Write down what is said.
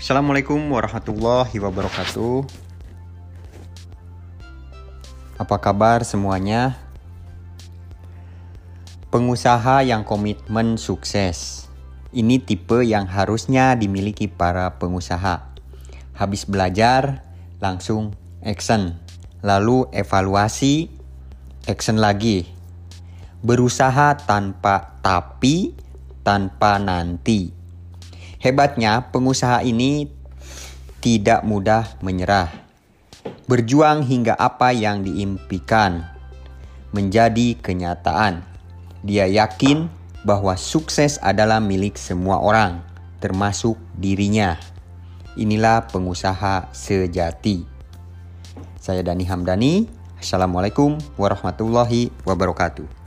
Assalamualaikum warahmatullahi wabarakatuh. Apa kabar semuanya? Pengusaha yang komitmen sukses. Ini tipe yang harusnya dimiliki para pengusaha. Habis belajar, langsung action. Lalu evaluasi, action lagi. Berusaha tanpa tapi, tanpa nanti. Hebatnya, pengusaha ini tidak mudah menyerah. Berjuang hingga apa yang diimpikan menjadi kenyataan. Dia yakin bahwa sukses adalah milik semua orang, termasuk dirinya. Inilah pengusaha sejati. Saya Dani Hamdani. Assalamualaikum warahmatullahi wabarakatuh.